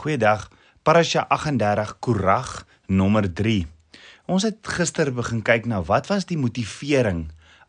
Goeiedag. Parasha 38 Korag nommer 3. Ons het gister begin kyk na wat was die motivering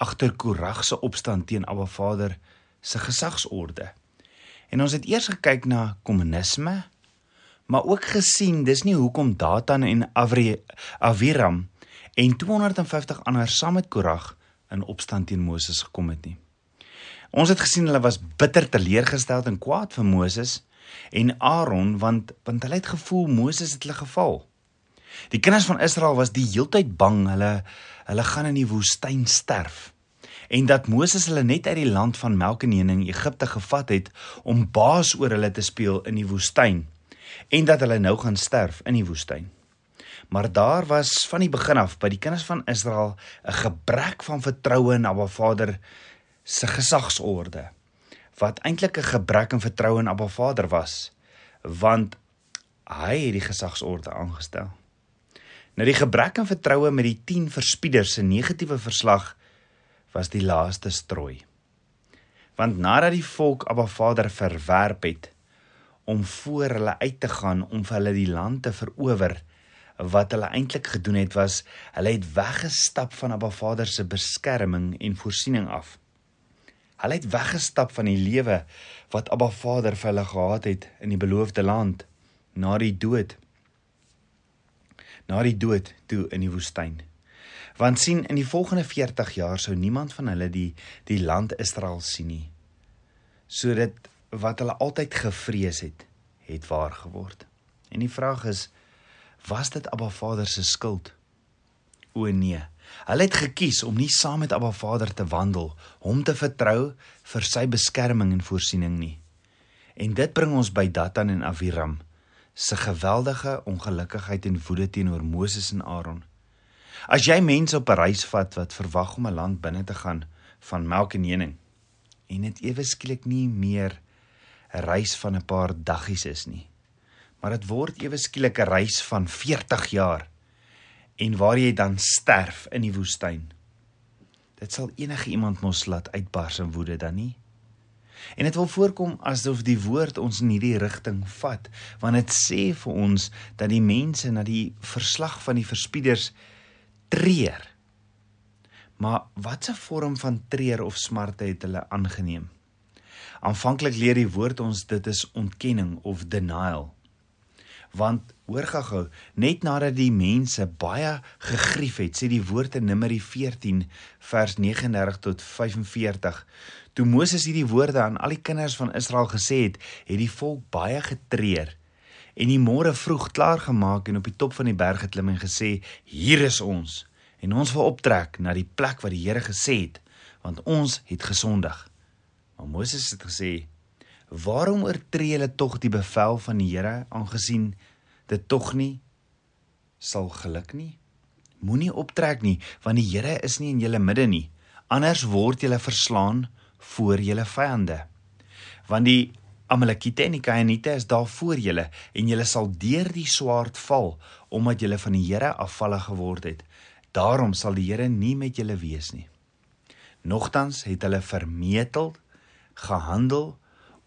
agter Korag se opstand teen Abba Vader se gesagsorde. En ons het eers gekyk na kommunisme, maar ook gesien dis nie hoekom Datan en Avri Aviram en 250 ander saam met Korag in opstand teen Moses gekom het nie. Ons het gesien hulle was bitter teleurgesteld en kwaad vir Moses en Aaron want want hulle het gevoel Moses het hulle geval. Die kinders van Israel was die heeltyd bang hulle hulle gaan in die woestyn sterf en dat Moses hulle net uit die land van melk en honing Egipte gevat het om baas oor hulle te speel in die woestyn en dat hulle nou gaan sterf in die woestyn. Maar daar was van die begin af by die kinders van Israel 'n gebrek van vertroue in Abba Vader se gesagsorde wat eintlik 'n gebrek aan vertroue in Abba Vader was, want hy het die gesagsorde aangestel. Nou die gebrek aan vertroue met die 10 verspieders se negatiewe verslag was die laaste strooi. Want nadat die volk Abba Vader verwerp het om voor hulle uit te gaan om vir hulle die land te verower, wat hulle eintlik gedoen het was hulle het weggestap van Abba Vader se beskerming en voorsiening af. Hulle het weggestap van die lewe wat Abba Vader vir hulle gehad het in die beloofde land na die dood. Na die dood toe in die woestyn. Want sien in die volgende 40 jaar sou niemand van hulle die die land Israel sien nie. So dit wat hulle altyd gevrees het, het waar geword. En die vraag is was dit Abba Vader se skuld? O nee. Hulle het gekies om nie saam met Abba Vader te wandel, hom te vertrou vir sy beskerming en voorsiening nie. En dit bring ons by Datan en Aviram se geweldige ongelukkigheid en woede teenoor Moses en Aaron. As jy mense op 'n reis vat wat verwag om 'n land binne te gaan van melk en honing en dit ewe skielik nie meer 'n reis van 'n paar daggies is nie, maar dit word ewe skielik 'n reis van 40 jaar en waar jy dan sterf in die woestyn. Dit sal enige iemand mos laat uitbars in woede dan nie. En dit wil voorkom asof die woord ons in hierdie rigting vat, want dit sê vir ons dat die mense na die verslag van die verspieders treur. Maar watse vorm van treur of smarte het hulle aangeneem? Aanvanklik leer die woord ons dit is ontkenning of denial want hoor gou net nadat die mense baie gegrief het sê die woorde Numeri 14 vers 39 tot 45 toe Moses hierdie woorde aan al die kinders van Israel gesê het het die volk baie getreur en die môre vroeg klaar gemaak en op die top van die berg geklim en gesê hier is ons. En ons wil optrek na die plek wat die Here gesê het want ons het gesondig. Maar Moses het gesê Waarom oortree julle tog die bevel van die Here aangesien dit tog nie sal geluk nie? Moenie optrek nie, want die Here is nie in julle midde nie. Anders word julle verslaan voor julle vyande. Want die Amalekiete en die Kainite is daar voor julle en julle sal deur die swaard val omdat julle van die Here afvallig geword het. Daarom sal die Here nie met julle wees nie. Nogtans het hulle vermetel gehandel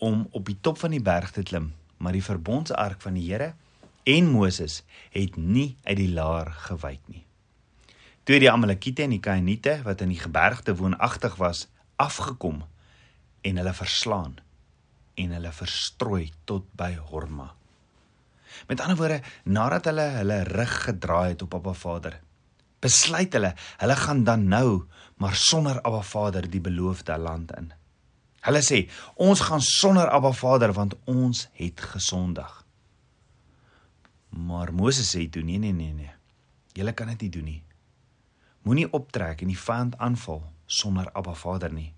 om op die top van die berg te klim, maar die verbondsark van die Here en Moses het nie uit die laar gewyk nie. Toe die Amalekiete en die Kainite wat in die gebergte woonagtig was, afgekom en hulle verslaan en hulle verstrooi tot by Horma. Met ander woorde, nadat hulle hulle rug gedraai het op Abba Vader, besluit hulle, hulle gaan dan nou maar sonder Abba Vader die beloofde land in. Hulle sê ons gaan sonder Abba Vader want ons het gesondig. Maar Moses sê toe nee nee nee nee. Julle kan dit nie doen nie. Moenie optrek en die vyand aanval sonder Abba Vader nie.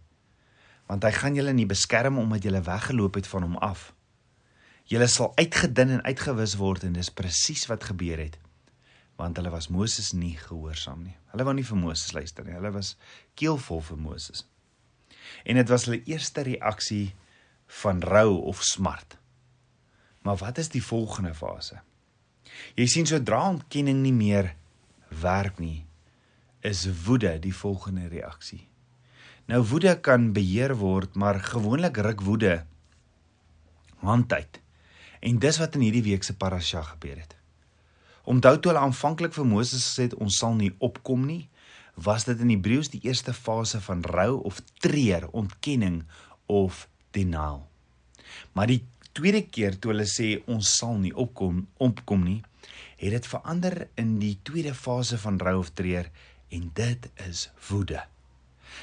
Want hy gaan julle nie beskerm omdat julle weggeloop het van hom af. Julle sal uitgedun en uitgewis word en dis presies wat gebeur het. Want hulle was Moses nie gehoorsaam nie. Hulle wou nie vir Moses luister nie. Hulle was keelvol vir Moses en dit was hulle eerste reaksie van rou of smart. Maar wat is die volgende fase? Jy sien sodra ontkenning nie meer werk nie, is woede die volgende reaksie. Nou woede kan beheer word, maar gewoonlik ruk woede hand uit. En dis wat in hierdie week se parasha gebeur het. Onthou toe hulle aanvanklik vir Moses gesê het ons sal nie opkom nie, was dit in Hebreëus die eerste fase van rou of treur, ontkenning of denial. Maar die tweede keer toe hulle sê ons sal nie opkom opkom nie, het dit verander in die tweede fase van rou of treur en dit is woede.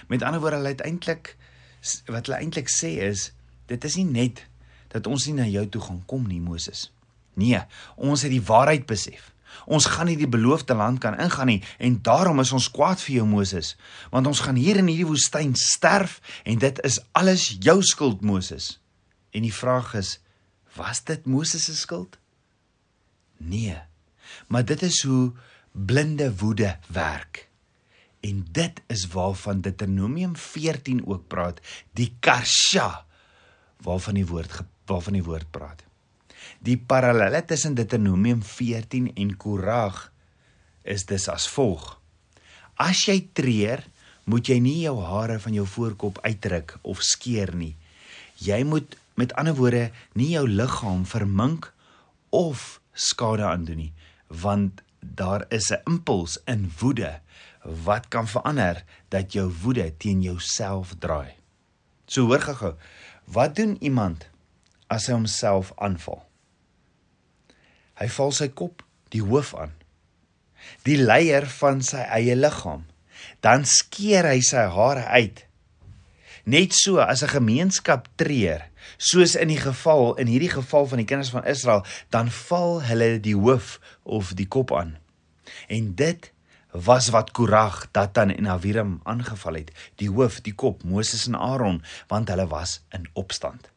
Met ander woorde, hulle eintlik wat hulle eintlik sê is dit is nie net dat ons nie na jou toe gaan kom nie Moses. Nee, ons het die waarheid besef. Ons gaan nie die beloofde land kan ingaan nie en daarom is ons kwaad vir jou Moses, want ons gaan hier in hierdie woestyn sterf en dit is alles jou skuld Moses. En die vraag is, was dit Moses se skuld? Nee. Maar dit is hoe blinde woede werk. En dit is waarvan Deuteronomium 14 ook praat, die karsha waarvan die woord waarvan die woord praat. Die parallelle tussen Deuteronomium 14 en Korag is dus as volg. As jy treur, moet jy nie jou hare van jou voorkop uitruk of skeer nie. Jy moet met ander woorde nie jou liggaam vermink of skade aandoen nie, want daar is 'n impuls in woede wat kan verander dat jou woede teen jouself draai. So hoor gou-gou, wat doen iemand as hy homself aanval? Hy val sy kop, die hoof aan. Die leier van sy eie liggaam. Dan skeer hy sy hare uit. Net so as 'n gemeenskap treur, soos in die geval in hierdie geval van die kinders van Israel, dan val hulle die hoof of die kop aan. En dit was wat Korag, Datan en Abiram aangeval het, die hoof, die kop, Moses en Aaron, want hulle was in opstand.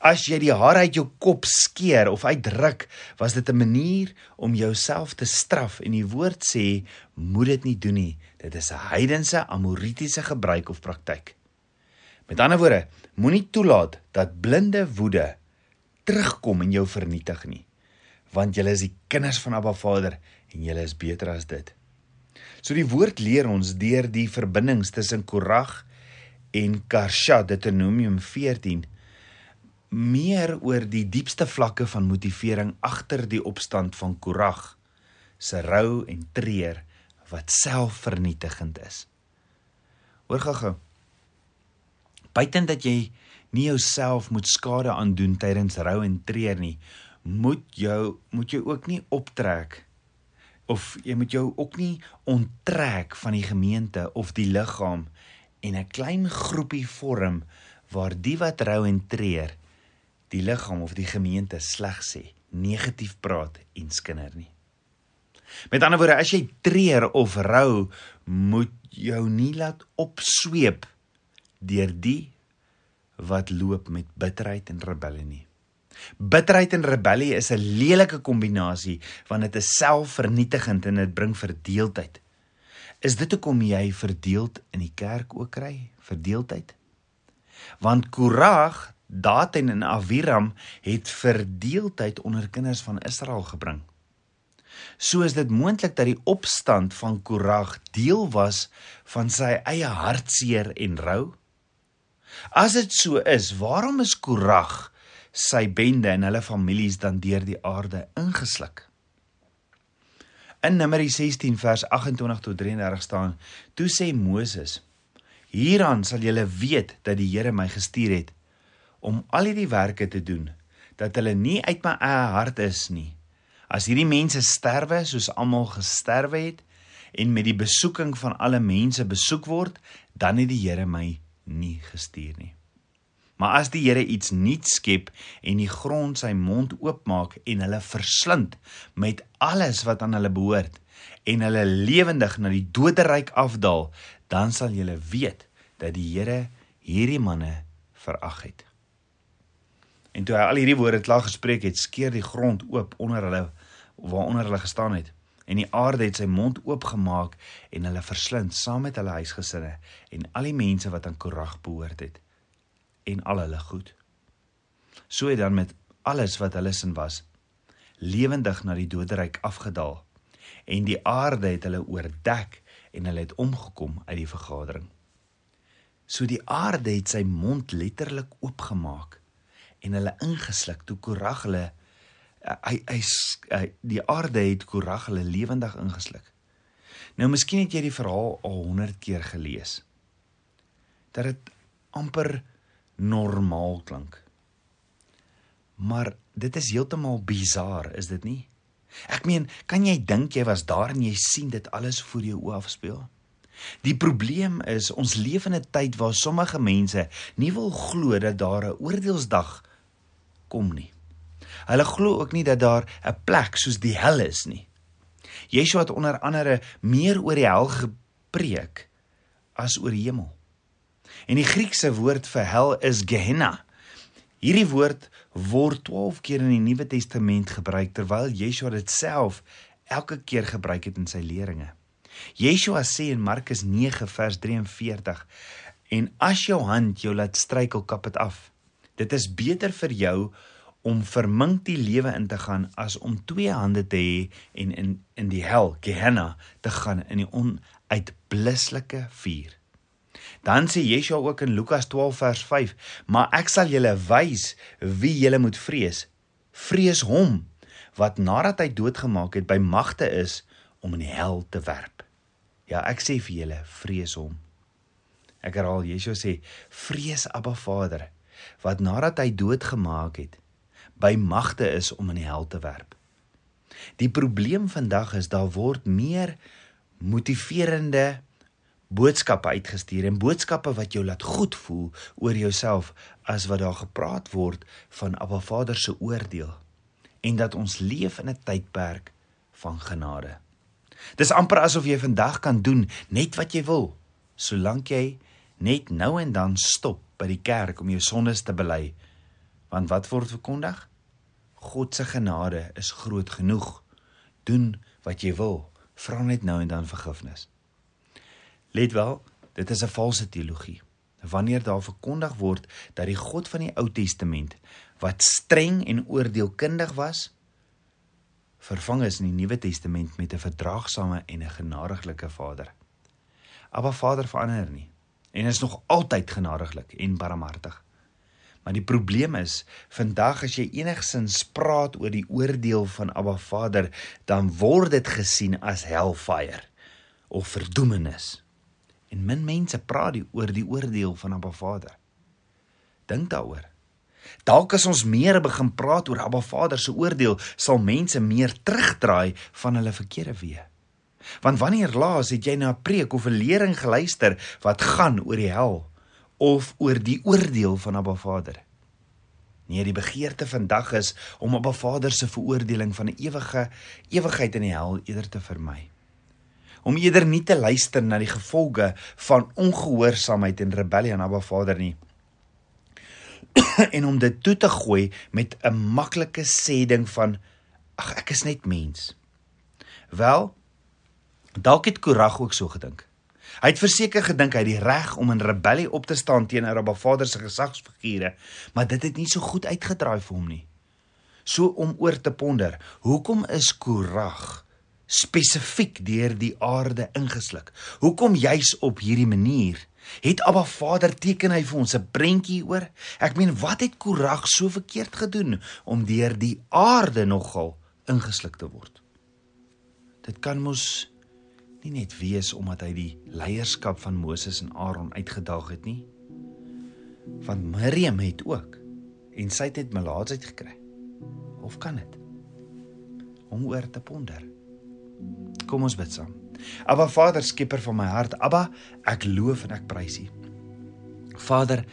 As jy die hare uit jou kop skeer of uitdruk, was dit 'n manier om jouself te straf en die woord sê, moet dit nie doen nie. Dit is 'n heidense amoritiese gebruik of praktyk. Met ander woorde, moenie toelaat dat blinde woede terugkom en jou vernietig nie, want jy is die kinders van Abba Vader en jy is beter as dit. So die woord leer ons deur die verbindings tussen Korag en Karsha Deuteronomium 14 meer oor die diepste vlakke van motivering agter die opstand van Korag se rou en treur wat selfvernietigend is. Hoor gou-gou. Buiten dat jy nie jouself moet skade aandoen tydens rou en treur nie, moet jou moet jy ook nie optrek of jy moet jou ook nie onttrek van die gemeente of die liggaam en 'n klein groepie vorm waar die wat rou en treur die liggaam of die gemeente sleg sê, negatief praat en skinder nie. Met ander woorde, as jy treur of rou, moet jou nie laat opsweep deur die wat loop met bitterheid en rebellie nie. Bitterheid en rebellie is 'n lelike kombinasie want dit is selfvernietigend en dit bring verdeeldheid. Is dit hoekom jy verdeeld in die kerk ook kry? Verdeeldheid? Want Korag, Datan en Aviram het verdeeldheid onder kinders van Israel gebring. So is dit moontlik dat die opstand van Korag deel was van sy eie hartseer en rou. As dit so is, waarom is Korag sy bende en hulle families dan deur die aarde ingesluk. In Numeri 16 vers 28 tot 33 staan: Toe sê Moses: Hieraan sal julle weet dat die Here my gestuur het om al hierdie werke te doen, dat hulle nie uit my eie hart is nie. As hierdie mense sterwe soos almal gesterwe het en met die besoeking van alle mense besoek word, dan het die Here my nie gestuur nie. Maar as die Here iets nuuts skep en die grond sy mond oopmaak en hulle verslind met alles wat aan hulle behoort en hulle lewendig na die doderyk afdaal, dan sal julle weet dat die Here hierdie manne verag het. En toe hy al hierdie woorde klaar gespreek het, skeer die grond oop onder hulle waaronder hulle gestaan het en die aarde het sy mond oopgemaak en hulle verslind saam met hulle huisgesinne en al die mense wat aan Korag behoort het en al hulle goed. So het dan met alles wat hulle sin was, lewendig na die doderyk afgedaal en die aarde het hulle oordek en hulle het omgekom uit die vergadering. So die aarde het sy mond letterlik oopgemaak en hulle ingesluk toe Korag hulle uh, hy hy die aarde het Korag hulle lewendig ingesluk. Nou miskien het jy die verhaal al 100 keer gelees. Dat dit amper normaal klink. Maar dit is heeltemal bizar, is dit nie? Ek meen, kan jy dink jy was daar en jy sien dit alles voor jou oë afspeel? Die probleem is ons leef in 'n tyd waar sommige mense nie wil glo dat daar 'n oordeelsdag kom nie. Hulle glo ook nie dat daar 'n plek soos die hel is nie. Yeshua het onder andere meer oor die hel gepreek as oor die hemel. En die Griekse woord vir hel is Gehenna. Hierdie woord word 12 keer in die Nuwe Testament gebruik terwyl Yeshua dit self elke keer gebruik het in sy leringe. Yeshua sê in Markus 9 vers 43 en as jou hand jou laat struikel kap dit af. Dit is beter vir jou om vermink die lewe in te gaan as om twee hande te hê en in in die hel, Gehenna, te gaan in die onuitblusselike vuur. Dan sê Yeshua ook in Lukas 12 vers 5: "Maar ek sal julle wys wie julle moet vrees. Vrees hom wat nadat hy doodgemaak het by magte is om in die hel te werp." Ja, ek sê vir julle, vrees hom. Ek herhaal, Yeshua sê, vrees Abba Vader wat nadat hy doodgemaak het by magte is om in die hel te werp. Die probleem vandag is daar word meer motiverende boodskappe uitgestuur en boodskappe wat jou laat goed voel oor jouself as wat daar gepraat word van Abba Vader se oordeel en dat ons leef in 'n tydperk van genade. Dis amper asof jy vandag kan doen net wat jy wil, solank jy net nou en dan stop by die kerk om jou sondes te bely. Want wat word verkondig? God se genade is groot genoeg. Doen wat jy wil, vra net nou en dan vergifnis. Let wel, dit is 'n valse teologie. Wanneer daar verkondig word dat die God van die Ou Testament wat streng en oordeelkundig was, vervang is in die Nuwe Testament met 'n verdraagsame en 'n genadiglike Vader. Abba Vader verander nie en is nog altyd genadiglik en barmhartig. Maar die probleem is, vandag as jy enigsins praat oor die oordeel van Abba Vader, dan word dit gesien as hellfire of verdoemenis. En min mense praat die oor die oordeel van Abba Vader. Dink daaroor. Dalk as ons meer begin praat oor Abba Vader se oordeel, sal mense meer terugdraai van hulle verkeerde weë. Want wanneer laas het jy na 'n preek of 'n lering geluister wat gaan oor die hel of oor die oordeel van Abba Vader? Nee, die begeerte vandag is om Abba Vader se veroordeling van 'n ewige ewigheid in die hel eerder te vermy. Om eerder nie te luister na die gevolge van ongehoorsaamheid en rebellie aan Abba Vader nie. en om dit toe te gooi met 'n maklike sê ding van ag ek is net mens. Wel, dalk het Korag ook so gedink. Hy het verseker gedink hy het die reg om in rebellie op te staan teenoor Abba Vader se gesagsfigure, maar dit het nie so goed uitgedraai vir hom nie. So om oor te ponder, hoekom is Korag spesifiek deur die aarde ingesluk? Hoekom juis op hierdie manier? Het Abba Vader teken hy vir ons 'n prentjie oor? Ek meen, wat het Korag so verkeerd gedoen om deur die aarde nogal ingesluk te word? Dit kan mos nie net wees omdat hy die leierskap van Moses en Aaron uitgedaag het nie. Want Miriam het ook en sy het melaatsheid gekry. Of kan dit? Om oor te ponder. Kom ons bid saam. Abba Vader, skieper van my hart, Abba, ek loof en ek prys U. Vader,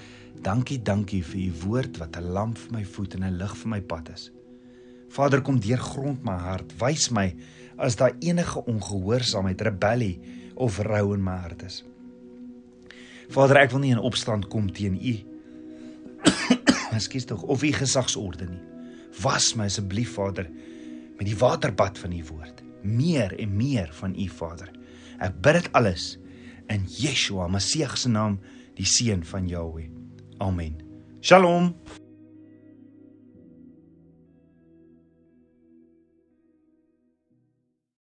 dankie, dankie vir U woord wat 'n lamp vir my voet en 'n lig vir my pad is. Vader, kom deurgrond my hart, wys my as daar enige ongehoorsaamheid, rebellie of rou in my hart is. Vader, ek wil nie in opstand kom teen U. Ekskuus tog, of U gesagsorde nie. Was my asseblief, Vader, met die waterbad van U woord meer en meer van U Vader. Ek bid dit alles in Yeshua Messie se naam, die seun van Jahweh. Amen. Shalom.